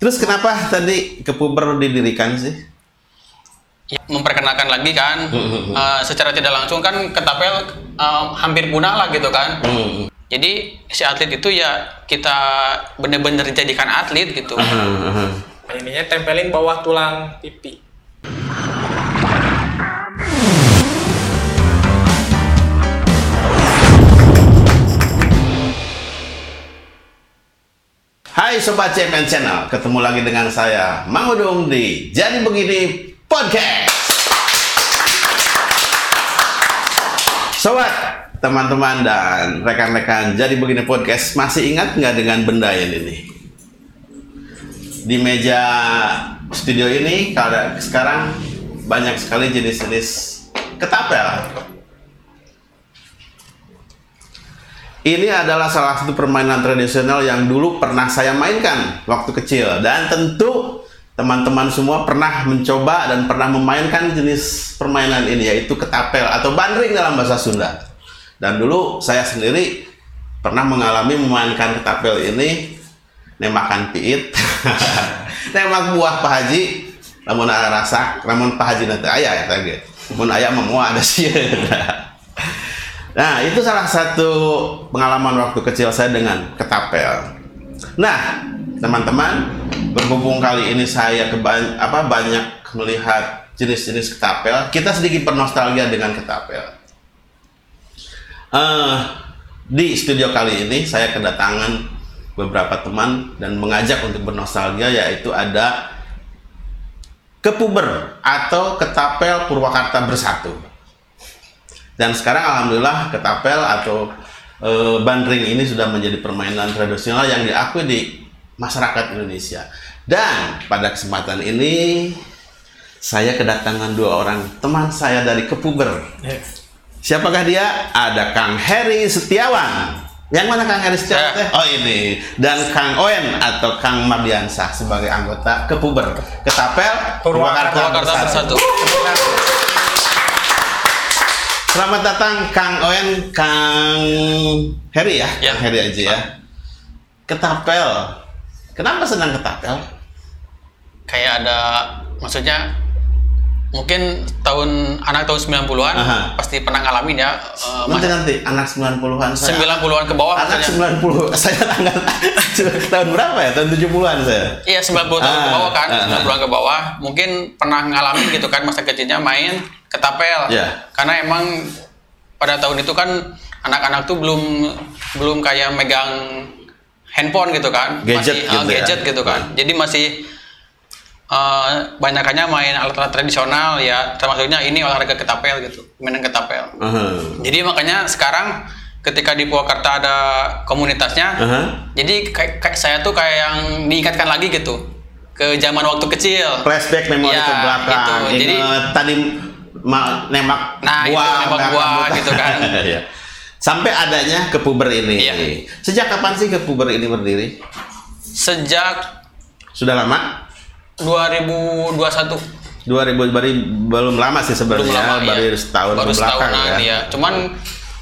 Terus kenapa tadi kepuber didirikan sih? Ya, memperkenalkan lagi kan, uh, secara tidak langsung kan ketapel uh, hampir punah lah gitu kan. Hmm. Jadi si atlet itu ya kita bener-bener jadikan atlet gitu. Ininya tempelin bawah tulang pipi. Hai Sobat CMN Channel, ketemu lagi dengan saya Mang Udung di Jadi Begini Podcast. Sobat, teman-teman dan rekan-rekan Jadi Begini Podcast masih ingat nggak dengan benda ini? Di meja studio ini sekarang banyak sekali jenis-jenis ketapel. Ini adalah salah satu permainan tradisional yang dulu pernah saya mainkan waktu kecil dan tentu teman-teman semua pernah mencoba dan pernah memainkan jenis permainan ini yaitu ketapel atau bandring dalam bahasa Sunda. Dan dulu saya sendiri pernah mengalami memainkan ketapel ini nemakan piit, nemak buah Pak Haji, namun ada rasa, namun Pak Haji nanti ayah ya tadi. Namun ayah memua ada sih. Nah, itu salah satu pengalaman waktu kecil saya dengan ketapel. Nah, teman-teman, berhubung kali ini saya keba- apa banyak melihat jenis-jenis ketapel, kita sedikit bernostalgia dengan ketapel. Eh, di studio kali ini saya kedatangan beberapa teman dan mengajak untuk bernostalgia yaitu ada Kepuber atau Ketapel Purwakarta Bersatu. Dan sekarang alhamdulillah ketapel atau e, bandring ini sudah menjadi permainan tradisional yang diakui di masyarakat Indonesia. Dan pada kesempatan ini saya kedatangan dua orang teman saya dari Kepuber. Siapakah dia? Ada Kang Heri Setiawan. Yang mana Kang Heri Setiawan? Saya. teh? Oh ini. Dan Kang Owen atau Kang Mardiansah sebagai anggota Kepuber. Ketapel Purwakarta, Purwakarta Bersatu. Bersatu. Selamat datang Kang Owen, Kang Heri ya, Ya. Kang Heri aja ya. Ketapel. Kenapa senang ketapel? Kayak ada maksudnya mungkin tahun anak tahun 90-an Aha. pasti pernah ngalamin ya uh, Nanti nanti anak 90-an saya. 90-an ke bawah Anak maksudnya. 90 saya tanggal tahun berapa ya? Tahun 70-an saya. Iya 90 tahun ke Ah, bawah kan, ah, ah. 90 ke bawah. Mungkin pernah ngalamin gitu kan masa kecilnya main ketapel. Iya. Karena emang pada tahun itu kan anak-anak tuh belum belum kayak megang handphone gitu kan. Gadget masih, ah, gitu ya. gadget gitu kan. Jadi masih eh banyakannya main alat-alat tradisional ya termasuknya ini olahraga ketapel gitu, mainan ketapel. Aha. Jadi makanya sekarang ketika di Purwakarta ada komunitasnya, Aha. jadi kayak, kayak saya tuh kayak yang diingatkan lagi gitu ke zaman waktu kecil. Flashback memori Ya, ke belakang. gitu. Jadi- tadi nembak Nah, itu, buah, nembak nggak buah gitu kan. Iya. Sampai adanya kepuber ini. Iya. Sejak kapan sih kepuber ini berdiri? Sejak Sudah lama? 2021 2000 baru belum lama sih belum sebenarnya, lama baru ya. setahun baru setahunan ya. ya. Cuman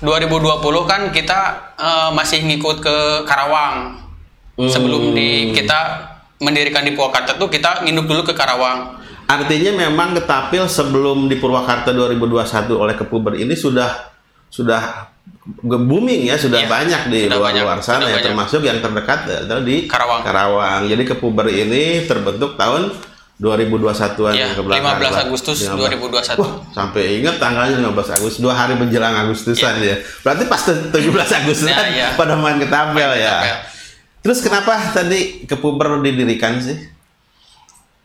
2020 kan kita eh, masih ngikut ke Karawang. Hmm. Sebelum di kita mendirikan di Purwakarta tuh kita nginuk dulu ke Karawang. Artinya memang Ketapil sebelum di Purwakarta 2021 oleh Kepuber ini sudah sudah booming ya, sudah Iya, banyak di luar banyak, luar sana ya, banyak. termasuk yang terdekat adalah di Karawang. Karawang. Jadi Kepuber ini terbentuk tahun 2021-an Iya, ke belakang. 15 Pak. Agustus 15. 2021. Wah, sampai ingat tanggalnya 15 Agustus, dua hari menjelang Agustusan ya. Berarti pas te- 17 Agustusan Ya, iya. pada main ketapel ya. ketapel. Terus kenapa tadi Kepuber didirikan sih?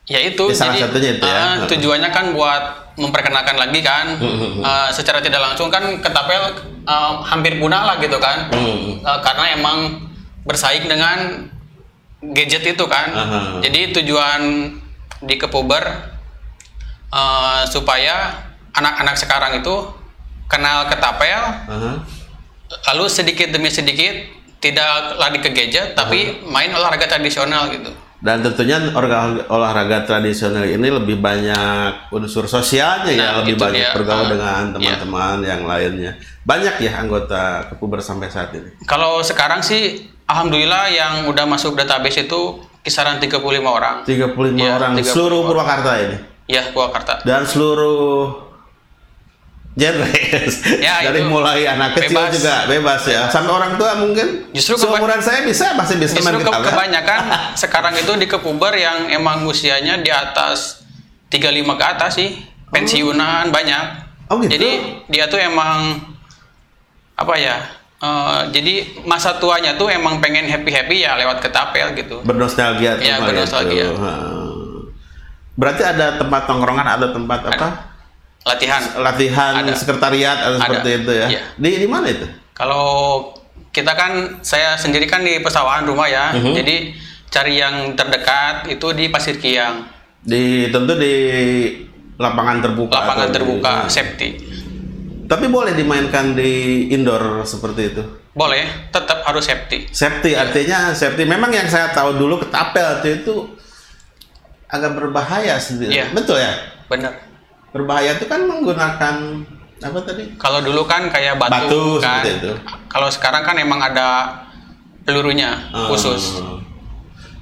Ya itu, Ya, salah jadi satunya itu ya. eh, tujuannya kan buat memperkenalkan lagi kan, Eh, secara tidak langsung kan ketapel eh, hampir punah lah gitu kan. Eh, karena emang bersaing dengan gadget itu kan. Aha. Jadi tujuan di Kepuber eh, supaya anak-anak sekarang itu kenal ketapel, Aha. lalu sedikit demi sedikit tidak lari ke gadget, tapi main olahraga tradisional gitu. Dan tentunya olahraga, olahraga tradisional ini lebih banyak unsur sosialnya ya, Nah, lebih itu banyak dia. bergaul Ah, dengan iya. teman-teman yang lainnya. Banyak ya anggota Kepuber sampai saat ini. Kalau sekarang sih, alhamdulillah yang udah masuk database itu kisaran 35 orang. 35 Iya, orang 35 seluruh orang. Purwakarta ini Ya, Purwakarta. dan seluruh genre Ya, dari itu mulai anak kecil bebas. juga bebas ya sampai orang tua mungkin Justru seumuran saya bisa masih bisa Justru ke- ya? kebanyakan sekarang itu di kepuber yang emang usianya di atas 35 ke atas sih. Pensiunan banyak. Oh, gitu? Jadi dia tuh emang apa ya? eh, jadi masa tuanya tuh emang pengen happy-happy ya lewat ketapel gitu. bernostalgia tuh Iya, Pak, bernostalgia. Ha. berarti ada tempat tongkrongan ada tempat apa Latihan. latihan Ada. sekretariat atau Ada. seperti itu ya Iya. di di mana itu Kalau kita kan saya sendiri kan di pesawahan rumah ya. Mhm. Jadi cari yang terdekat itu di Pasir Kiang. di tentu di lapangan terbuka Lapangan di- terbuka Hmm. safety. tapi boleh dimainkan di indoor seperti itu Boleh, tetap harus safety. safety artinya safety memang yang saya tahu dulu ketapel itu, itu agak berbahaya sendiri Iya. betul ya Bener. Berbahaya itu kan menggunakan apa tadi Kalau dulu kan kayak batu, Batu, kan. itu. Kalau sekarang kan emang ada pelurunya khusus. Oh.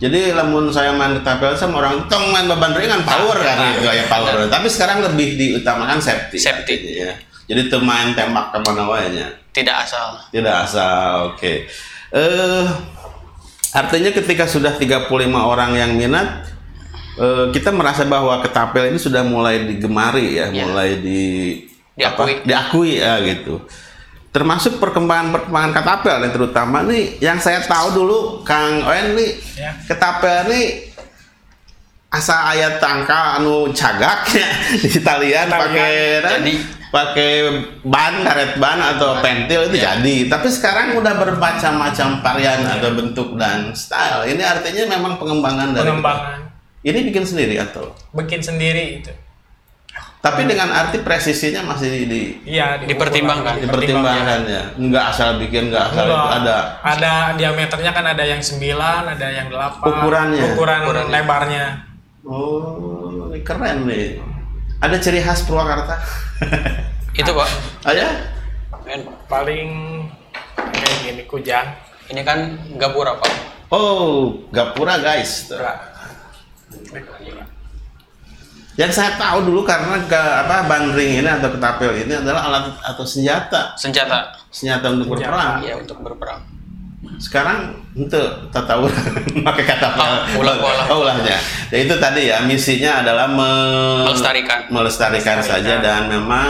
Jadi lamun saya main ketapel sama orang tong main beban ringan power kan Nah, itu kayak power. Tapi sekarang lebih diutamakan safety. Safety. ya. Jadi tuh main tembak ke mana wanya. Tidak asal. Tidak asal. Oke. Eh artinya ketika sudah 35 orang yang minat eh, kita merasa bahwa ketapel ini sudah mulai digemari ya, Iya. mulai di Diakui. apa, diakui ya gitu. Termasuk perkembangan-perkembangan ketapel yang terutama nih yang saya tahu dulu Kang Oen nih Ya. ketapel nih asa ayat tangka anu cagak ya di Italian Italian. pakai Jadi. pakai ban karet ban atau pentil itu Ya. jadi tapi sekarang udah bermacam-macam varian atau bentuk dan style ini artinya memang pengembangan dari pengembangan ini bikin sendiri atau bikin sendiri itu tapi dengan arti presisinya masih di iya Dipertimbangkan. dipertimbangkan ya nggak asal bikin nggak asal itu Enggak. ada ada diameternya kan ada yang 9 ada yang 8 Ukurannya. ukuran Ukurannya. lebarnya oh ini keren nih ada ciri khas Purwakarta Itu pak. aja Men, Pak. paling kayak gini kujang Ini kan gapura pak. oh gapura guys yang saya tahu dulu karena ke apa bandring ini atau ketapel ini adalah alat atau senjata Senjata. senjata untuk Senjata. berperang Iya untuk berperang. sekarang itu tata ulang pakai kata Ah, ulah-ulah. oh, ulahnya ya, itu tadi ya misinya adalah me- Melestarikan. melestarikan saja Melestarikan. dan memang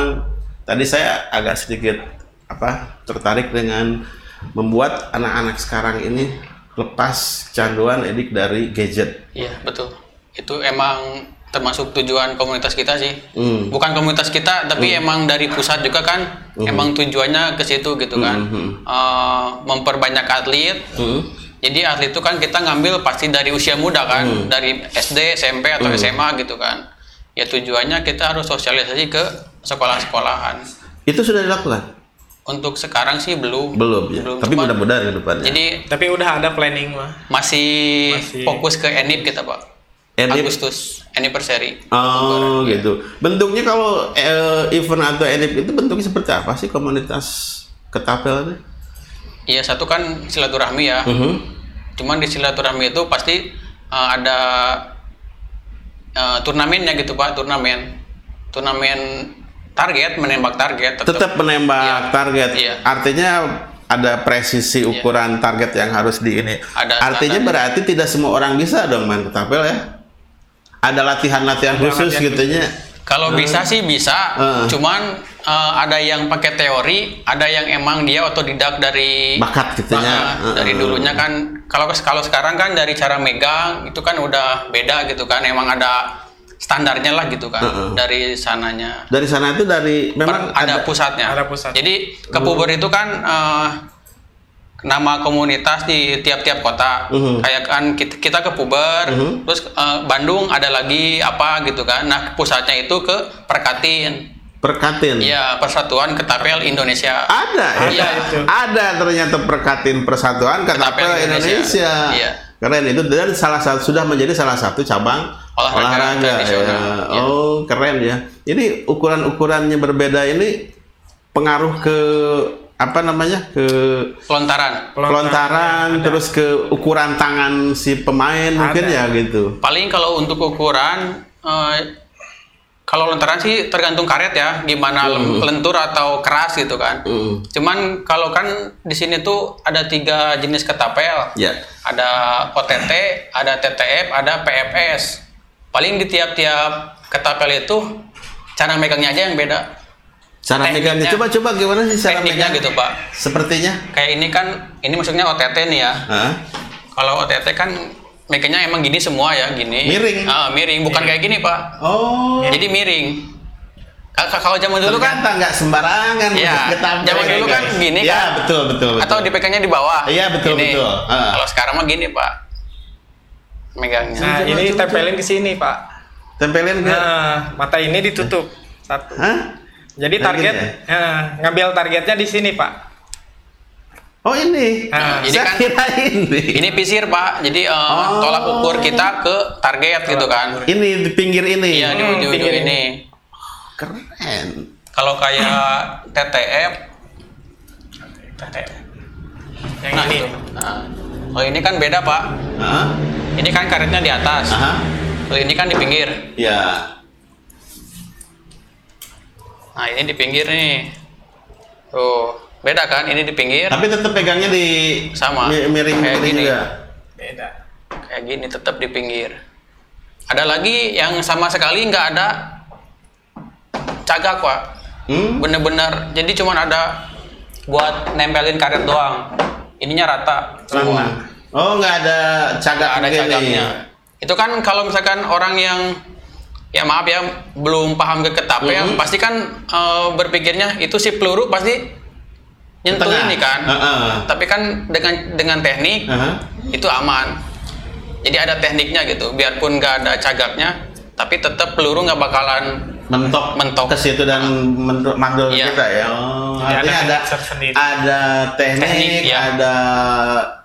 tadi saya agak sedikit apa tertarik dengan membuat anak-anak sekarang ini lepas kecanduan edik dari gadget Iya betul. Itu emang termasuk tujuan komunitas kita sih. Hmm. Bukan komunitas kita, tapi emang dari pusat juga kan. Emang tujuannya ke situ gitu kan. Hmm, Eh, memperbanyak atlet. Hmm. Jadi atlet itu kan kita ngambil pasti dari usia muda kan, dari SD, SMP atau SMA gitu kan. Ya tujuannya kita harus sosialisasi ke sekolah-sekolahan. itu sudah dilakukan Untuk sekarang sih belum. belum ya tapi cuman- mudah-mudahan ke depannya Jadi tapi udah ada planning mah masih, Masih. fokus ke ENIP kita pak. Enip- Agustus anniversary. Oh gitu. Bentuknya kalau eh, event atau enip itu bentuknya seperti apa sih komunitas ketapel itu? Iya satu kan silaturahmi ya. Mhm. Cuman di silaturahmi itu pasti uh, ada uh, turnamennya gitu pak, turnamen, turnamen target, menembak target. Tetap menembak Iya. target. Iya. Artinya ada presisi ukuran target yang harus di ini. Ada Artinya berarti tidak semua orang bisa dong main ketapel ya. Ada latihan-latihan Ada khusus latihan gitu nya. Kalau bisa sih bisa, Heeh. cuman uh, ada yang pakai teori, ada yang emang dia otodidak dari Bakat gitu nya. Nah, dari dulunya kan kalau kalau sekarang kan dari cara megang itu kan udah beda gitu kan, emang ada standarnya lah gitu kan Heeh. dari sananya. Dari sana itu dari memang Per- ada, pusatnya. Ada pusat. Jadi Kepuber itu kan eh, nama komunitas di tiap-tiap kota. Mhm. Kayak kan kita, kita ke Puber, Mhm. terus eh, Bandung ada lagi apa gitu kan. Nah, pusatnya itu ke Perkatin. perkatin. Iya, Persatuan Ketapel Indonesia. Ada, Iya. ya. ada ternyata perkatin persatuan ketapel Ketapel Indonesia. Indonesia. Iya. Keren itu dan salah satu sudah menjadi salah satu cabang Olahraga tradisional. ya. Iya. Oh keren ya. Ini ukuran-ukurannya berbeda ini pengaruh ke apa namanya ke Pelontaran. pelontaran terus ke ukuran tangan si pemain mungkin ya gitu. Paling kalau untuk ukuran eh, kalau lontaran sih tergantung karet ya, gimana lem- lentur atau keras gitu kan. Mm. Cuman kalau kan di sini tuh ada tiga jenis ketapel. Ya. Ada OTT, ada TTF, ada PFS. Paling di tiap-tiap ketapel itu cara megangnya aja yang beda. Cara megangnya coba-coba gimana sih cara Tekniknya megang? gitu, Pak. Sepertinya. Kayak ini kan, ini maksudnya OTT nih ya. Hah? Kalau OTT kan megangnya emang gini semua ya, gini. Miring. Ah, miring, bukan kayak gini, Pak. Oh. Jadi miring. Ka- ka- Kalau zaman dulu kan nggak sembarangan Iya, ketapel zaman dulu kan gitu. gini Iya, kan. betul betul betul. atau dipegangnya di bawah. Iya, betul, Gini. betul. Ah. Kalau sekarang mah gini, Pak. Megangnya. Nah, Coba, ini coba, tempelin ke sini, Pak. tempelin ke Nah, mata ini ditutup satu. Hah? Jadi Kayak target gini eh, ngambil targetnya di sini, Pak. Oh ini. Nah, ini Saya kan- kira ini. Ini pisir, Pak. Jadi eh, Oh. tolak ukur kita ke target gitu kan. Ini di pinggir ini. Iya, di Hmm, ujung-ujung pinggir ini. Keren. Kalau kayak TTF, Yang nah ini. itu. Nah, kalau ini kan beda, Pak. Hah? Ini kan karetnya di atas. Aha. Kalau ini kan di pinggir. Ya. Nah, ini di pinggir nih. Tuh, beda kan? Ini di pinggir. Tapi tetap pegangnya di Sama. mi- miring Kayak miring gini. juga. Beda. kayak gini tetap di pinggir ada lagi yang sama sekali nggak ada cagak pak Hmm? bener-bener jadi cuman ada buat nempelin karet doang ininya rata semua Hmm. Oh, nggak ada cagak nggak ada cagaknya itu kan kalau misalkan orang yang ya maaf ya belum paham ke ketapel Mhm. pasti kan eh, berpikirnya itu si peluru pasti nyentuh Tengah. ini kan Heeh. tapi kan dengan dengan teknik Aha. itu aman. Jadi ada tekniknya gitu, biarpun nggak ada cagaknya, tapi tetap peluru nggak bakalan mentok Mentok. ke situ dan mentok mandul Iya. kita ya. Oh, Jadi artinya ada ada ada teknik, Teknik, ya. ada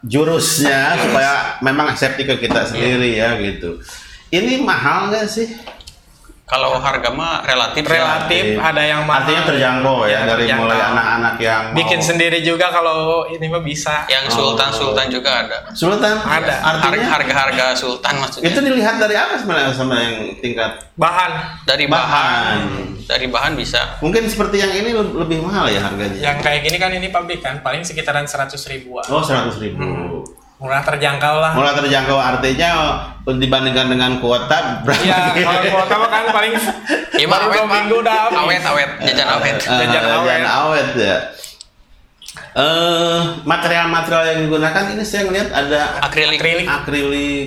jurusnya supaya memang safety ke kita sendiri ya gitu. Ini mahal nggak sih? Kalau harga mah relatif. ya. Relatif ada yang mahal. Artinya terjangkau ya, Ya, dari terjangkau. mulai anak-anak yang mau- Bikin sendiri juga kalau ini mah bisa. Yang Oh. sultan sultan juga ada. Sultan Ada. Artinya Harga harga sultan maksudnya. itu dilihat dari apa sebenarnya sama yang tingkat Bahan dari bahan. bahan. Dari bahan bisa. Mungkin seperti yang ini le- lebih mahal ya harganya. yang kayak gini kan ini pabrikan paling sekitaran 100 ribuan. Oh, seratus ribu. Murah terjangkau lah. Mulai terjangkau artinya dibandingkan dengan kuota berapa? Iya, kalau kuota mah kan paling mah baru awet minggu udah habis. Awet awet jajan awet. Eh, Jajan awet. jajan awet ya. Eh, material-material yang digunakan ini saya ngelihat ada Akrilik. Akrilik. akrilik.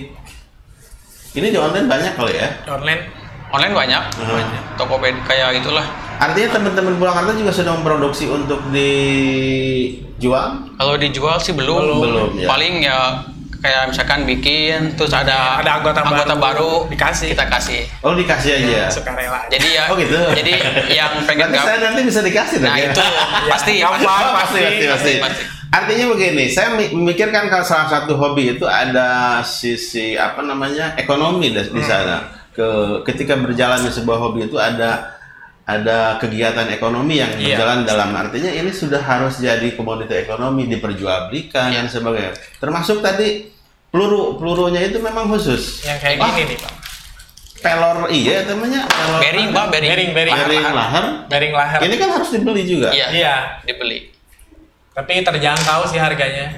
Ini di online banyak kali ya. Online. Online banyak. Hmm. Tokopedia kayak itulah. Artinya teman-teman Purwakarta juga sudah memproduksi untuk dijual. Kalau dijual sih belum. Belum, belum, ya. Paling ya kayak misalkan bikin terus ada Ada anggota baru, baru dikasih. kita kasih. Oh, dikasih aja. Sukarela. Jadi ya Oh gitu. jadi yang pengen gab- saya nanti bisa dikasih Nah ya? itu pasti. Oh, pasti, pasti, pasti. Pasti. Artinya begini, saya mi- memikirkan kalau salah satu hobi itu ada sisi apa namanya ekonomi di, Hmm. di sana. Ke ketika berjalannya sebuah hobi itu ada ada kegiatan ekonomi yang Iya. berjalan dalam artinya ini sudah harus jadi komoditi ekonomi diperjualbelikan dan Iya. sebagainya. Termasuk tadi peluru pelurunya itu memang khusus. Yang kayak Wah, gini nih, Pak. pelor iya namanya pelor Bearing pak bearing Bearing, bearing. bearing Lahar. Bearing lahar. Ini kan harus dibeli juga. Iya Iya. dibeli Tapi terjangkau sih harganya.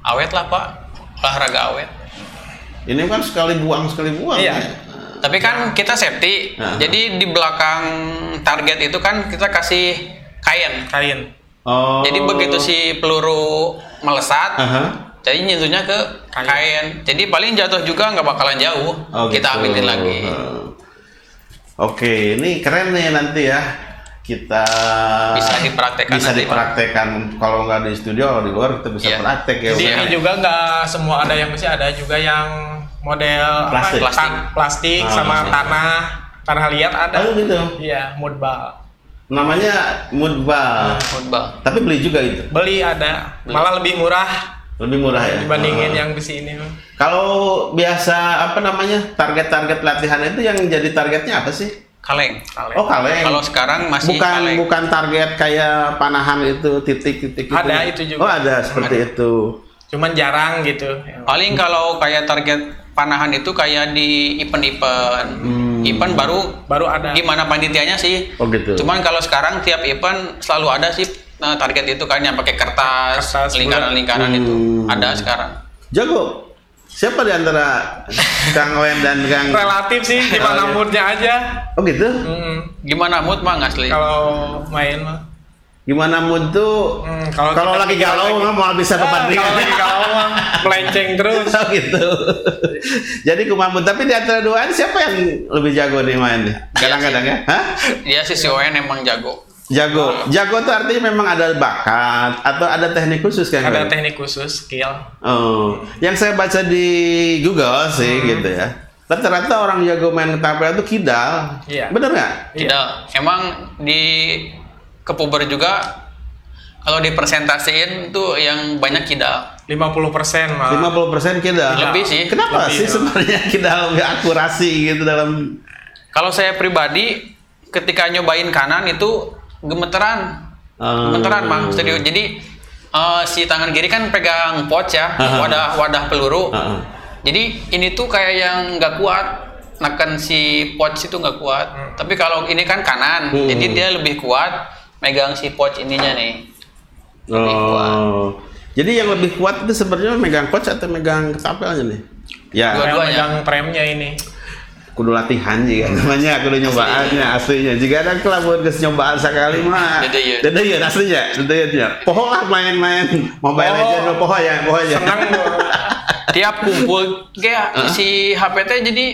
awet lah pak olahraga awet Ini kan sekali buang sekali buang. Iya. ya. Tapi kan kita safety Nah. jadi di belakang target itu kan kita kasih kain Kain. Oh. jadi begitu si peluru melesat Aha. jadi nyentuhnya ke Kain. kain. jadi paling jatuh juga nggak bakalan jauh Oh, kita gitu. ambilin lagi Hmm. Oke, ini keren nih nanti ya. Kita Bisa dipraktekkan Bisa dipraktekkan. Kalau nggak di studio, di luar kita bisa Iya. praktek ya. Jadi ini juga nggak semua ada yang mesti ada juga yang model Plastik. apa? Tan- plastik Oh, sama plastik. tanah tanah liat ada. Oh gitu. Iya, mudbal. Namanya Mudbal. football Tapi beli juga itu. Beli ada, malah lebih murah Lebih murah ya. dibandingin Oh. yang di sini. Kalau biasa apa namanya target-target latihan itu yang jadi targetnya apa sih? kaleng. Kaleng. Oh kaleng. Kalau sekarang masih bukan kaleng. bukan target kayak panahan itu titik-titik gitu. Ada itu juga. Oh ada seperti itu. Cuman jarang gitu. Paling kalau kayak target panahan itu kayak di event-event. Hmm. Event baru Baru ada. gimana panitianya sih. Oh gitu. Cuman kalau sekarang tiap event selalu ada sih nah, target itu kan yang pakai kertas, Kertas lingkaran-lingkaran bulat. itu Hmm. ada sekarang. Jago. Siapa di antara Kang Wen dan Kang? Relatif sih gimana moodnya aja. Oh gitu. Hmm, Gimana mood mah asli? kalau main mah. Gimana mood tuh? Hmm, kalau lagi galau lagi- mau bisa ke Ah, Bandung. Kalau lagi galau melenceng terus. Oh gitu. Jadi kumaha mood. Tapi di antara dua ini siapa yang lebih jago nih main nih? Kadang-kadang ya? Hah? Dia si si Owen emang jago. Jago. Jago tuh artinya memang ada bakat atau ada teknik khusus kan? Ada teknik khusus, skill. Oh, yang saya baca di Google sih gitu ya. Rata-rata orang jago main ketapel itu kidal. Iya. Bener nggak? Iya. Tidak. Emang di kepuber juga kalau dipresentasiin tuh yang banyak kidal. 50% malah. 50% kidal. Lebih sih. Kenapa Lebih, sih ya. sebenarnya kidal nggak akurasi gitu dalam Kalau saya pribadi ketika nyobain kanan itu gemeteran. Oh. Gemeteran, Mang. Serius. Jadi eh, si tangan kiri kan pegang pouch ya, Aha. wadah wadah peluru. Heeh. Jadi ini tuh kayak yang nggak kuat, neken si pouch itu nggak kuat. Tapi kalau ini kan kanan, Hmm. jadi dia lebih kuat megang si pouch ininya nih. Lebih kuat. Oh. Jadi yang lebih kuat itu sebenarnya megang coach atau megang ketapelnya nih? Ya, Dua- Yang Dua-duanya. megang premnya ini. kudu latihan juga namanya kudu nyobaannya aslinya jika ada kelabuan geus nyobaan sekali mah Dedeyeun. dedeyeun aslinya dedeyeun ya poho lah main-main mobile Poho. legend mah poho ya poho ya Senang Tiap kumpul kayak si HPT jadi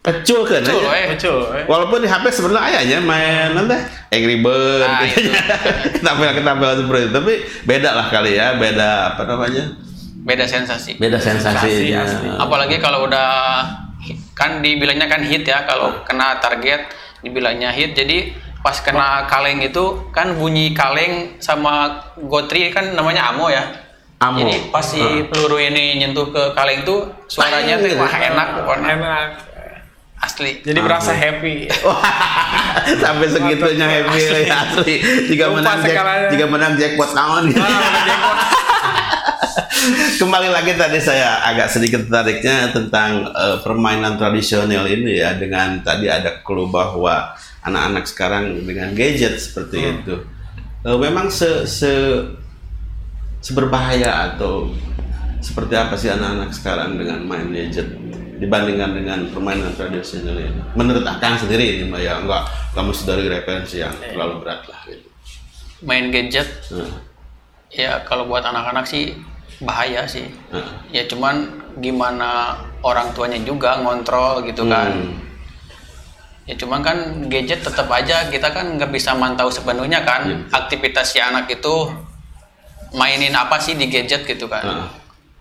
kecil kan Kecil, aja. eh. Eh. walaupun di HP sebenarnya ayahnya main nanti Angry Bird Ah, gitu itu. ketapel ketapel seperti itu tapi beda lah kali ya beda apa namanya beda sensasi. beda sensasinya Sensasi asli. Apalagi kalau udah kan dibilangnya kan hit ya kalau kena target dibilangnya hit jadi pas kena kaleng itu kan bunyi kaleng sama gotri kan namanya amo ya Amo. jadi pas si Heeh. peluru ini nyentuh ke kaleng tuh suaranya tuh wah enak pokoknya Enak. Asli. Jadi berasa happy. sampai segitunya happy ya, asli. Jika Lupa menang jack, jika menang jackpot gitu. Kembali lagi tadi saya agak sedikit tertariknya tentang eh, permainan tradisional ini ya dengan tadi ada clue bahwa anak-anak sekarang dengan gadget seperti itu. Eh, memang se, se seberbahaya atau seperti apa sih anak-anak sekarang dengan main gadget dibandingkan dengan permainan tradisional ini? Menurut Akang sendiri ini Mbak, ya enggak mesti dari referensi yang terlalu berat lah gitu. main gadget Nah, ya kalau buat anak-anak sih bahaya sih nah. ya cuman gimana orang tuanya juga ngontrol gitu kan Hmm. Ya cuman kan gadget tetap aja kita kan nggak bisa mantau sepenuhnya kan Iya. aktivitas si anak itu mainin apa sih di gadget gitu kan. Heeh.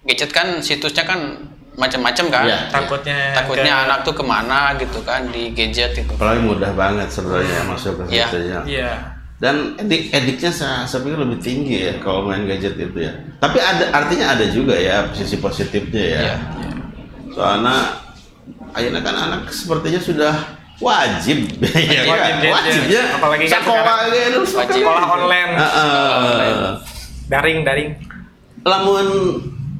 Gadget kan situsnya kan macam-macam kan. Iya. Takutnya Takutnya ke- anak tuh ke mana gitu kan di gadget itu. Apalagi mudah banget sebenarnya masuk ke Iya. ya. Iya. Dan edik ediknya saya, saya pikir lebih tinggi ya kalau main gadget itu ya. Tapi ada artinya ada juga ya sisi positifnya ya. Iya. Soalnya akhirnya kan anak sepertinya sudah wajib, ya kan? Wajib gadget. wajib ya. Apalagi kan sekolah sekarang gitu, wajib. Sekolah online. Heeh. Daring, daring. Lamun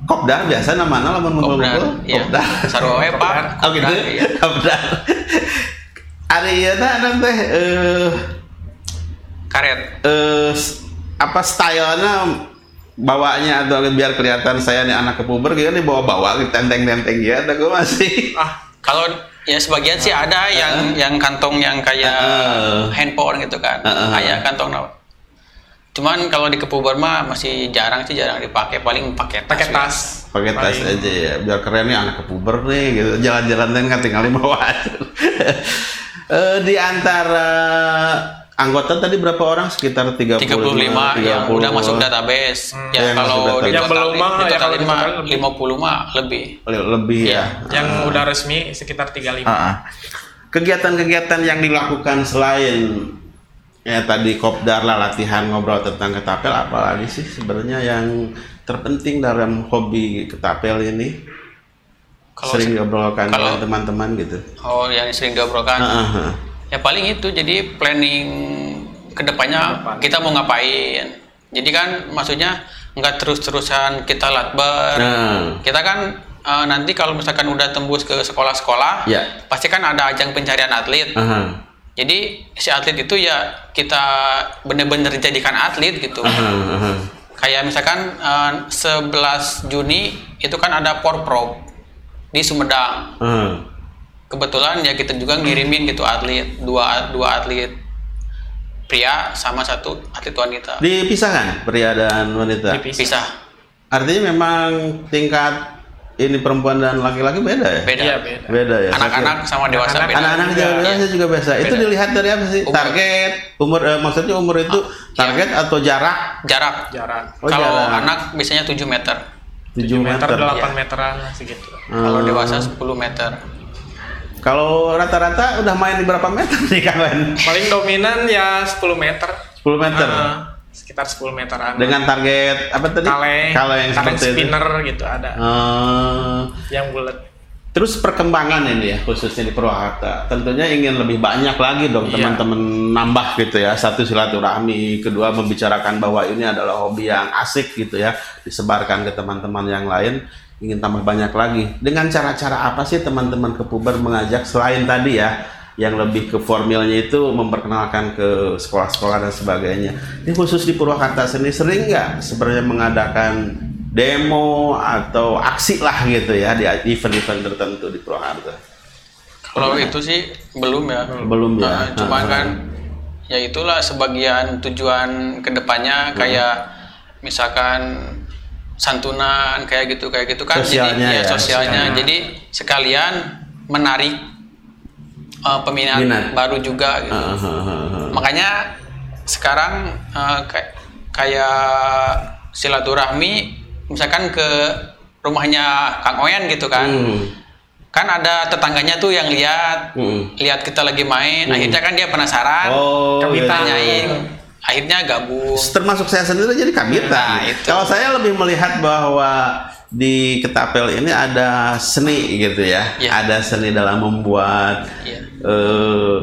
kopdar biasa namanya lamun Kopdar, ngumpul iya. kopdar. Sarua we, Pak. Oh gitu. Kopdar. Ari ieu teh teh eh Karet. eh apa stylenya bawanya atau biar kelihatan saya nih anak kepuber gitu nih bawa-bawa tenteng-tenteng ya ada gue masih Ah, Kalau ya sebagian sih ada yang yang kantong yang kayak handphone gitu kan. Heeh. Kayak kantong. Cuman kalau di kepuber mah masih jarang sih jarang dipakai paling pakai tas. pakai ya. tas. pakai tas Paling- aja ya biar keren nih anak kepuber nih gitu jalan-jalan kan tinggal di bawah Eh, di antara anggota tadi berapa orang sekitar 35 35 yang 30. udah masuk database. Hmm. ya Yang kalau database. di Yang belum mah, ya kalau mah lebih. 50 mah lebih. Le- lebih ya, Iya. Yang udah resmi sekitar 35. Ah, ah. kegiatan-kegiatan yang dilakukan selain ya tadi kopdar lah latihan ngobrol tentang ketapel apalagi sih sebenarnya yang terpenting dalam hobi ketapel ini Kalau sering diobrolkan kalau- dengan teman-teman gitu Oh, yang sering diobrolkan. Ah, ah. Ya paling itu jadi planning ke depannya Ke depan. kita mau ngapain. Jadi kan maksudnya nggak terus-terusan kita latber. Nah. Kita kan eh, nanti kalau misalkan udah tembus ke sekolah-sekolah, Ya. pasti kan ada ajang pencarian atlet. Aha. Jadi si atlet itu ya kita bener-bener jadikan atlet gitu. Kayak misalkan eh, 11 Juni itu kan ada Porprov di Sumedang. Kebetulan ya kita juga ngirimin gitu atlet, dua dua atlet pria sama satu atlet wanita. Dipisahkan pria dan wanita. Dipisah. Pisah. Artinya memang tingkat ini perempuan dan laki-laki beda ya? Beda. Iya, beda. Beda ya. Anak-anak sama dewasa Anak-anak- beda. Anak-anak juga dewasa juga biasa. Itu Beda. dilihat dari apa sih? Umur. Target, umur eh, maksudnya umur itu target atau jarak? Jarak. Jarak. Oh, Kalau jarak. anak biasanya 7 meter. 7 meter. meter, 8 Iya. meteran lah segitu. Kalau Hmm. dewasa 10 meter. Kalau rata-rata udah main di berapa meter nih kalian? Paling dominan ya 10 meter. 10 meter. Ah, sekitar 10 meteran. Dengan target apa tadi? kaleng, Kaleng kaleng seperti itu. spinner gitu ada. Eh, Yang bulat. Terus perkembangan ini ya khususnya di Purwakarta tentunya ingin lebih banyak lagi dong Iya. teman-teman nambah gitu ya satu silaturahmi kedua membicarakan bahwa ini adalah hobi yang asik gitu ya disebarkan ke teman-teman yang lain ingin tambah banyak lagi dengan cara-cara apa sih teman-teman ke puber mengajak selain tadi ya yang lebih ke formilnya itu memperkenalkan ke sekolah-sekolah dan sebagainya ini khusus di Purwakarta sendiri sering nggak sebenarnya mengadakan demo atau aksi lah gitu ya di event-event tertentu di Purwakarta. Kalau itu sih belum ya. Belum ya. Nah, cuman Ah, kan ya itulah sebagian tujuan ke depannya kayak misalkan santunan kayak gitu kayak gitu kan Sosialnya jadi ya, ya, sosialnya sosialnya. jadi sekalian menarik uh, peminat Minat. baru juga gitu. ah, ah, ah, ah. makanya sekarang uh, kayak kayak silaturahmi misalkan ke rumahnya Kang Oyen gitu kan Hmm. kan ada tetangganya tuh yang lihat Hmm. lihat kita lagi main akhirnya kan dia penasaran Oh, Kami gitu. tanyain akhirnya gabung Termasuk saya sendiri jadi kabinet. Nah, itu. Kalau saya lebih melihat bahwa di Ketapel ini ada seni gitu ya. Iya. Ada seni dalam membuat Iya. Eh,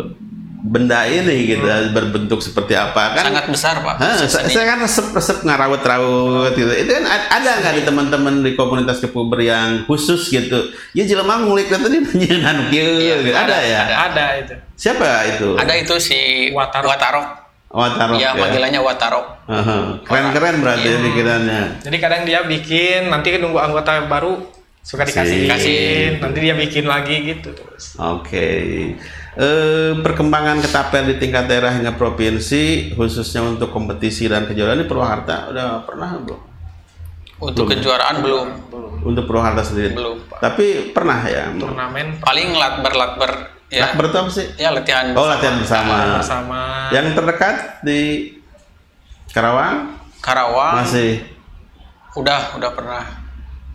benda ini gitu berbentuk seperti apa kan sangat besar pak Hah, saya, kan resep-resep ngarawet-rawet gitu. Itu kan ada nggak di teman-teman di komunitas kepuber yang khusus gitu? Ya jelema ngulik tadi nyeungan kieu Iya, gitu. Ada, ada, ya? ada. Ada itu. Siapa itu? ada itu si Watarok. Watarok, Watarok ya panggilannya Watarok Aha. Keren-keren berarti Iya. ya pikirannya. Jadi kadang dia bikin, nanti nunggu anggota baru suka dikasih, dikasih, nanti dia bikin lagi gitu terus. Oke. Eh, perkembangan ketapel di tingkat daerah hingga provinsi khususnya untuk kompetisi dan kejuaraan di Purwakarta udah pernah belum? untuk Belum ya? kejuaraan belum Untuk Purwakarta sendiri. belum Pak. Tapi pernah ya. Turnamen paling latber latber ya Akbar itu apa sih? ya latihan Oh, latihan bersama. bersama Yang terdekat di Karawang Karawang masih udah udah pernah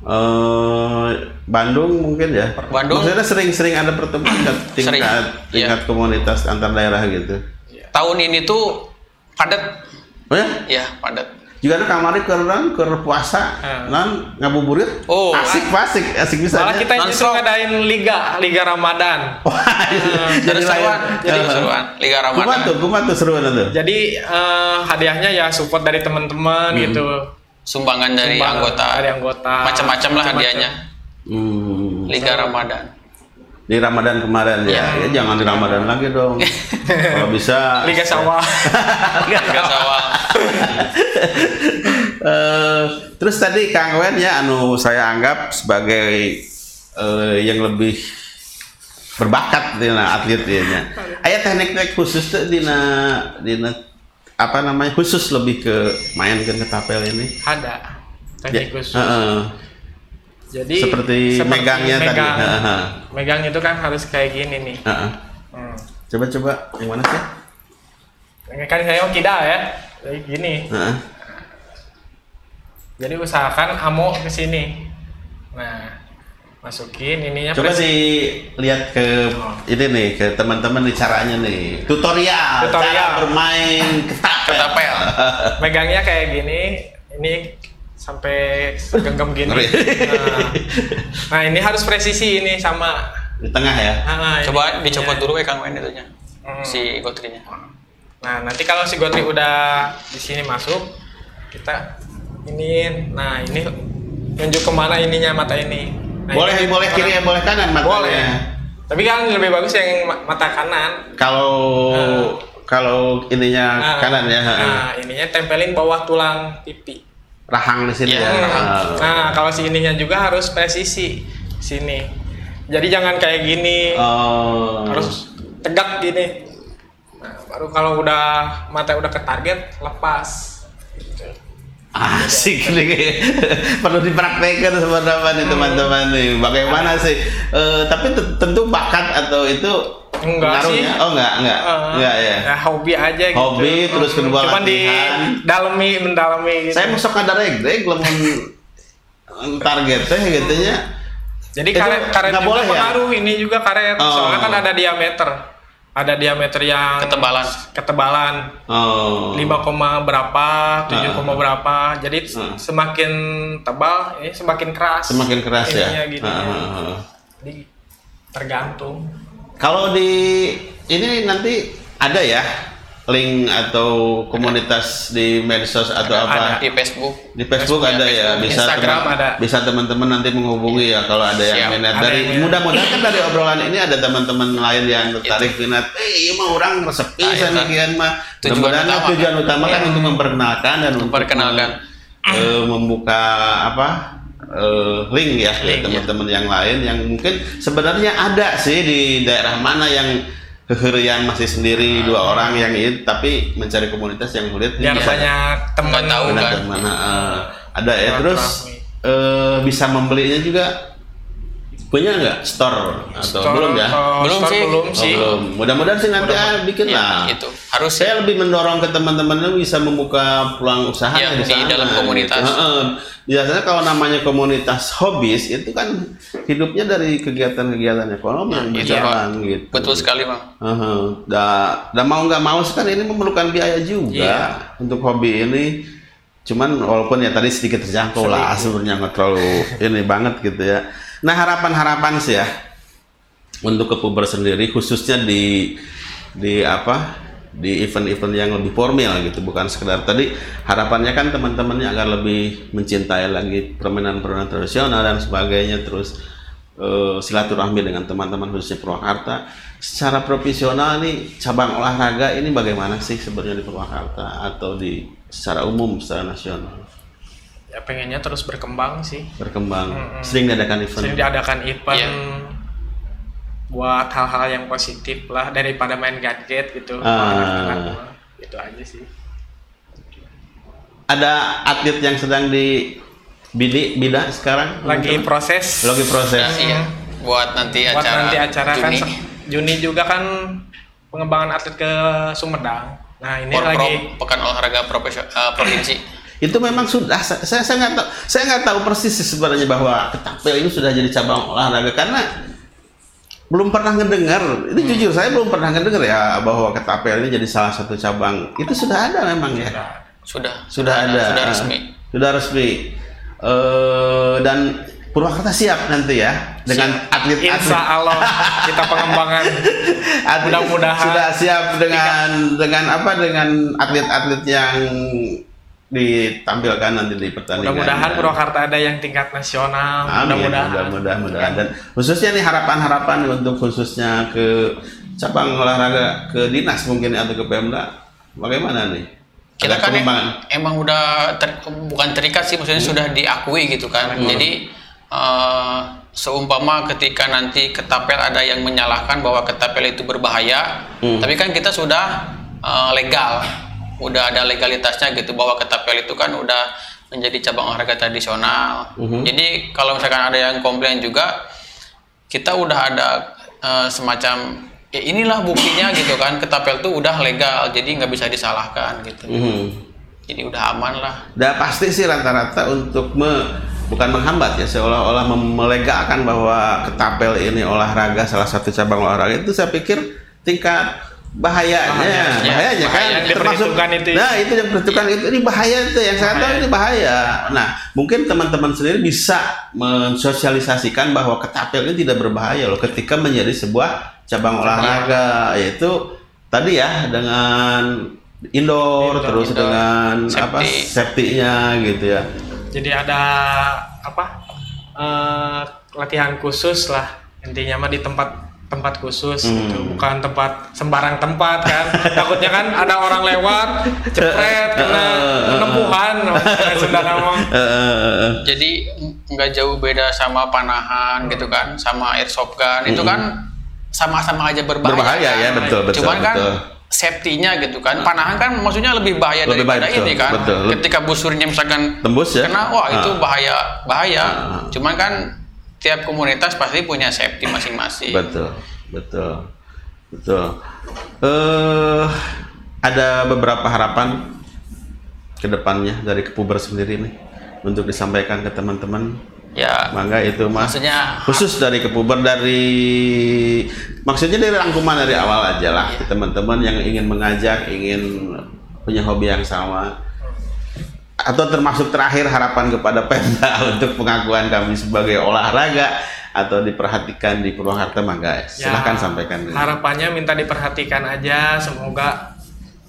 eh Bandung mungkin ya. Bandung. Maksudnya sering-sering ada pertemuan tingkat Sering, tingkat, iya. tingkat komunitas antar daerah gitu. tahun ini tuh padat Oh ya? ya padat Juga ada kamari ke orang ke puasa, Hmm. nan ngabuburit. Oh, asik asik asik bisa. malah kita justru ngadain liga liga Ramadan. jadi seruan jadi Jadi seruan Liga Kumat Ramadan tuh, kumat tuh seruan tuh. Jadi eh, hadiahnya ya support dari teman-teman gitu. Sumbangan dari Sumbangan anggota dari anggota. macam-macam lah hadiahnya Hmm. Liga Ramadan Di Ramadan kemarin ya. ya, jangan di Ramadan lagi dong. Kalau bisa. Liga sawah. Liga Sawal Eh, terus tadi Kang Wen ya, anu saya anggap sebagai eh, yang lebih berbakat dina atlet dia nya. Aya teknik-teknik khusus tuh dina dina apa namanya khusus lebih ke main ke ketapel ini. Ada Ya, teknik khusus. heeh. Jadi Seperti megangnya tadi. megang, Heeh. megang itu kan harus kayak gini nih. Heeh. Hmm. Coba-coba yang mana sih? Kan saya mau kida ya. Kayak gini. Heeh. Jadi usahakan amo ke sini. Nah, masukin ininya Coba sih lihat ke ini nih ke teman-teman nih caranya nih tutorial, Tutorial. cara bermain ketapel. ketapel megangnya kayak gini. Ini sampai genggam gini. Nah, nah, ini harus presisi ini sama di tengah ya. Ah, ini coba dicopot dulu ya Kang Wen itunya Hmm. si gotrinya. Nah, nanti kalau si Gotri udah di sini masuk, kita ini, nah ini nunjuk ke mana ininya mata ini. Nah, boleh boleh kiri ya boleh kanan matanya. Boleh. Tapi kan lebih bagus yang ma- mata kanan. Kalau Nah. kalau ininya Nah, kanan ya. Nah, ininya tempelin bawah tulang pipi. rahang di sini Iya, ya. rahang. Ah. Nah, kalau si ininya juga harus presisi sini. Jadi jangan kayak gini, Oh. harus tegak gini. Nah, baru kalau udah mata udah ke target lepas. Gitu. Asik nih, perlu dipraktekkan teman-teman nih teman-teman nih. Bagaimana sih? Eh, tapi te- tentu bakat atau itu Enggak sih. pengaruhnya? Oh enggak, enggak, Eh, enggak ya. hobi aja gitu. Hobi, terus kedua Cuman di latihan. dalemi mendalami gitu. Saya masuk ada regreg, lamun target teh gitu nya. Jadi karet karet juga boleh ya? pengaruh ini juga karet. Oh. Soalnya kan ada diameter. Ada diameter yang Ketebalan. ketebalan Oh. 5, koma berapa, 7, Ah. koma berapa. Jadi Ah. semakin tebal ini semakin keras. Semakin keras ya. Gitu. Ah, ah, ah. Jadi tergantung. Kalau di ini nanti ada ya link atau komunitas di medsos atau apa? Di Facebook. Di Facebook, Facebook ada ya, ya, Facebook. bisa Instagram teman- ada. bisa teman-teman nanti menghubungi ya kalau ada yang Siap. minat Ada dari yang minat. mudah-mudahan kan dari obrolan ini ada teman-teman lain yang tertarik minat. Eh, iya mah orang resepi Ah, saya itu. mikirin mah. Tujuan Mudah-mudahan utama tujuan kan. utama kan untuk memperkenalkan dan untuk Memperkenalkan. eh, membuka apa? eh, link ya ke Link, ya. teman-teman yang lain yang mungkin sebenarnya ada sih di daerah mana yang keherian masih sendiri dua orang yang itu tapi mencari komunitas yang kulit Biar banyak teman tahu. Benar, kan? mana eh, ada ya terus eh, bisa membelinya juga punya nggak store atau Store, belum ya kalau Belum sih. Belum Oh, sih. belum mudah-mudahan sih nanti ah, bikin Ya, lah itu harus saya lebih mendorong ke teman-teman yang bisa membuka peluang usaha Ya, di, di sana, dalam komunitas. gitu. Heeh. biasanya kalau namanya komunitas hobis itu kan hidupnya dari kegiatan-kegiatan ekonomi yang itu, berjalan Pak. gitu betul sekali bang. Heeh. Da, dan mau nggak mau sih kan ini memerlukan biaya juga Iya. untuk hobi ini. Cuman walaupun ya tadi sedikit terjangkau lah sebenarnya nggak terlalu ini banget gitu ya. Nah harapan-harapan sih ya untuk ke Puber sendiri khususnya di di apa di event-event yang lebih formal gitu bukan sekedar tadi harapannya kan teman-temannya agar lebih mencintai lagi permainan-permainan tradisional dan sebagainya terus eh, silaturahmi dengan teman-teman khususnya Purwakarta secara profesional nih cabang olahraga ini bagaimana sih sebenarnya di Purwakarta atau di secara umum secara nasional Ya pengennya terus berkembang sih. berkembang Mm-mm. sering diadakan event Sering diadakan event Iya. buat hal-hal yang positif lah daripada main gadget gitu. Ah. Anak-anak mah. Itu aja sih. ada atlet yang sedang di bidi bida sekarang Lagi teman-teman? proses. lagi proses Nah, iya. Buat nanti buat acara. nanti acara kan Juni. se- Juni juga kan pengembangan atlet ke Sumedang. Nah ini Porprov, lagi pekan olahraga eh, provinsi. Itu memang sudah saya saya nggak tahu saya nggak tahu persis sebenarnya bahwa ketapel ini sudah jadi cabang olahraga karena belum pernah ngedengar ini jujur saya belum pernah ngedengar ya bahwa ketapel ini jadi salah satu cabang. Itu sudah ada memang ya. Sudah. sudah. Ada. Sudah resmi. sudah resmi. Eh, dan Purwakarta siap nanti ya dengan atlet Insya Allah kita pengembangan. Mudah-mudahan. sudah siap dengan dengan apa dengan atlet-atlet yang ditampilkan nanti di pertandingan mudah-mudahan Purwakarta ada yang tingkat nasional. Mudah-mudahan. mudah-mudahan, mudah-mudahan. Dan khususnya nih harapan-harapan untuk khususnya ke cabang olahraga ke dinas mungkin atau ke Pemda, bagaimana nih? Kita Ada kan em- pengembangan? emang udah ter- bukan terikat sih, maksudnya sudah diakui gitu kan. Jadi eh, seumpama ketika nanti ketapel ada yang menyalahkan bahwa ketapel itu berbahaya, Hmm. tapi kan kita sudah eh, legal, udah ada legalitasnya gitu bahwa ketapel itu kan udah menjadi cabang olahraga tradisional. Mhm. Jadi kalau misalkan ada yang komplain juga, kita udah ada eh, semacam ya inilah buktinya gitu kan ketapel tuh udah legal jadi nggak bisa disalahkan gitu Mhm. jadi udah aman lah Dan pasti sih rata-rata untuk me- bukan menghambat ya seolah-olah melegakan bahwa ketapel ini olahraga salah satu cabang olahraga itu saya pikir tingkat bahayanya. Bahayanya. bahayanya kan? Bahaya yang diperhitungkan itu. Nah itu yang diperhitungkan itu. Ini bahaya itu yang saya tahu ini bahaya. Nah mungkin teman-teman sendiri bisa mensosialisasikan bahwa ketapel ini tidak berbahaya loh ketika menjadi sebuah cabang olahraga yaitu tadi ya dengan indoor, Indoor, terus indoor, dengan apa safety. safety-nya gitu ya. Jadi ada apa eh, latihan khusus lah intinya mah di tempat tempat khusus Hmm. gitu. bukan tempat sembarang tempat kan takutnya kan ada orang lewat cepret kena eh. Jadi nggak jauh beda sama panahan gitu kan, sama airsoft gun itu kan sama-sama aja berbahaya. Berbahaya ya, kan? betul, betul, Cuman kan betul. safety-nya gitu kan. Panahan kan maksudnya lebih bahaya Lebih daripada bahaya, betul, ini kan. betul. Ketika busurnya misalkan Tembus ya? kena, wah itu Ah. bahaya, bahaya. Ah. Cuman kan tiap komunitas pasti punya safety masing-masing. Betul, betul, betul. Eh, ada beberapa harapan ke depannya dari Kepuber sendiri nih untuk disampaikan ke teman-teman. Ya, Mangga itu mas. maksudnya khusus dari Kepuber dari maksudnya dari rangkuman dari awal aja lah ke teman-teman yang ingin mengajak, ingin punya hobi yang sama atau termasuk terakhir harapan kepada Pemda untuk pengakuan kami sebagai olahraga atau diperhatikan di Purwakarta mangga silahkan Ya, sampaikan dulu. harapannya minta diperhatikan aja semoga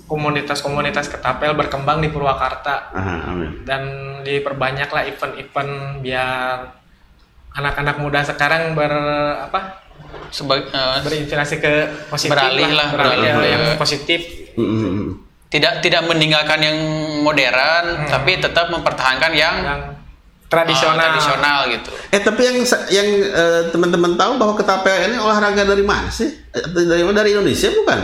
komunitas-komunitas ketapel berkembang di Purwakarta Aha, amin. dan diperbanyaklah event-event biar anak-anak muda sekarang ber apa sebagai eh, berinspirasi ke positif Beralih lah, beralih beralih. yang positif Mm, mm, mm. Tidak tidak meninggalkan yang modern, tapi tetap mempertahankan yang yang eh, tradisional tradisional gitu. Eh tapi yang yang eh, teman-teman tahu bahwa ketapel ini olahraga dari mana sih? Eh, Dari dari Indonesia bukan?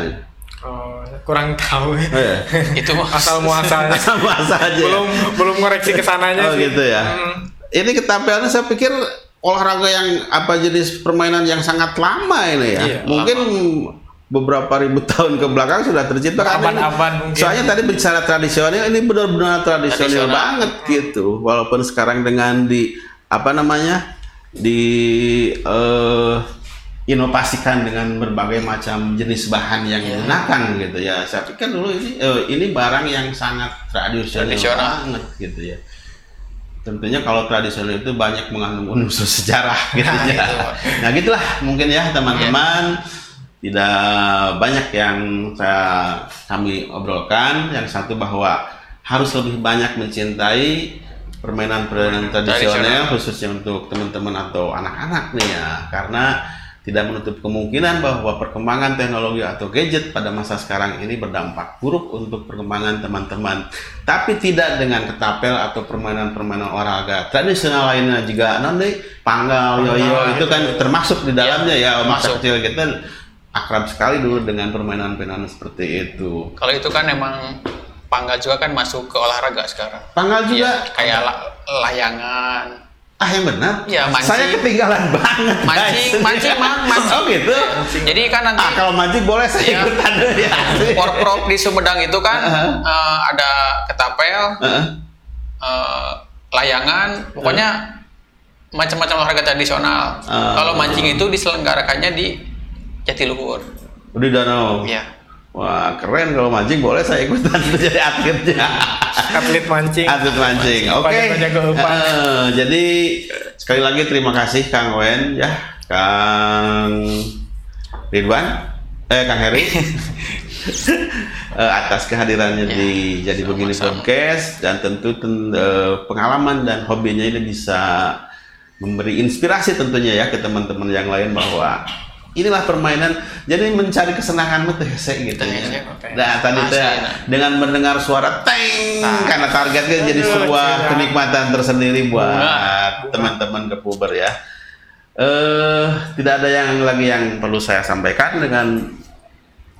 Oh, kurang tahu Oh, ya. Itu asal muasalnya Sama saja. ya? belum belum ngoreksi ke sananya Oh sih gitu ya. Hmm. Ini ketapelnya saya pikir olahraga yang apa jenis permainan yang sangat lama ini ya. Iya, mungkin beberapa ribu tahun ke belakang sudah tercipta kan mungkin. Soalnya tadi bicara tradisional ini benar-benar tradisional Tradisional. banget gitu. Walaupun sekarang dengan di apa namanya di eh, inovasikan dengan berbagai macam jenis bahan yang Iya. digunakan gitu ya. Saya pikir dulu ini eh, ini barang yang sangat tradisional, Tradisional. banget gitu ya. Tentunya kalau tradisional itu banyak mengandung unsur sejarah gitu Nah, ya. itu. Nah, gitulah mungkin ya teman-teman. Tidak banyak yang saya kami obrolkan. Yang satu bahwa harus lebih banyak mencintai permainan-permainan tradisional Tradisional. khususnya untuk teman-teman atau anak-anak nih ya. Karena tidak menutup kemungkinan bahwa perkembangan teknologi atau gadget pada masa sekarang ini berdampak buruk untuk perkembangan teman-teman. Tapi tidak dengan ketapel atau permainan-permainan olahraga tradisional lainnya juga nanti panggal, yoyo itu kan termasuk di dalamnya ya, masa kecil kita akrab sekali dulu dengan permainan-permainan seperti itu. Kalau itu kan emang panggal juga kan masuk ke olahraga sekarang. Panggal juga Iya, kayak la- layangan. ah yang benar. Iya, mancing. Saya ketinggalan banget. Mancing, guys. mancing, Mang, mancing. Oh gitu. Jadi kan nanti Ah kalau mancing boleh saya Iya. ikutan ya. Porprov di Sumedang itu kan Uh-huh. eh, ada ketapel, Heeh. eh, layangan, pokoknya macam-macam olahraga tradisional. Ah. Kalau mancing itu diselenggarakannya di Jatiluhur. Di danau. Iya. Wah keren kalau mancing boleh saya ikutan jadi atletnya. atlet mancing Atlet mancing. Oke. Jaga umpan. Eh, jadi sekali lagi terima kasih Kang Wen ya, Kang Ridwan, eh Kang Heri. Eh, atas kehadirannya Ya, di jadi begini sama-sama. podcast dan tentu ten- eh, pengalaman dan hobinya ini bisa memberi inspirasi tentunya ya ke teman-teman yang lain bahwa inilah permainan. Jadi mencari kesenangan mah teh hese gitu ya. Nah, tadi teh Asli, nah. dengan mendengar suara teng Nah. karena targetnya jadi Aduh, sebuah kenikmatan tersendiri buat teman-teman ke puber ya. Eh, tidak ada yang lagi yang perlu saya sampaikan dengan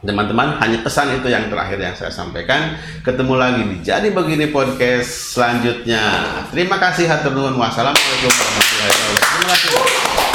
teman-teman. Hanya pesan itu yang terakhir yang saya sampaikan. Ketemu lagi di jadi begini podcast selanjutnya. Terima kasih hatur nuhun wassalamualaikum warahmatullahi wabarakatuh. Terima kasih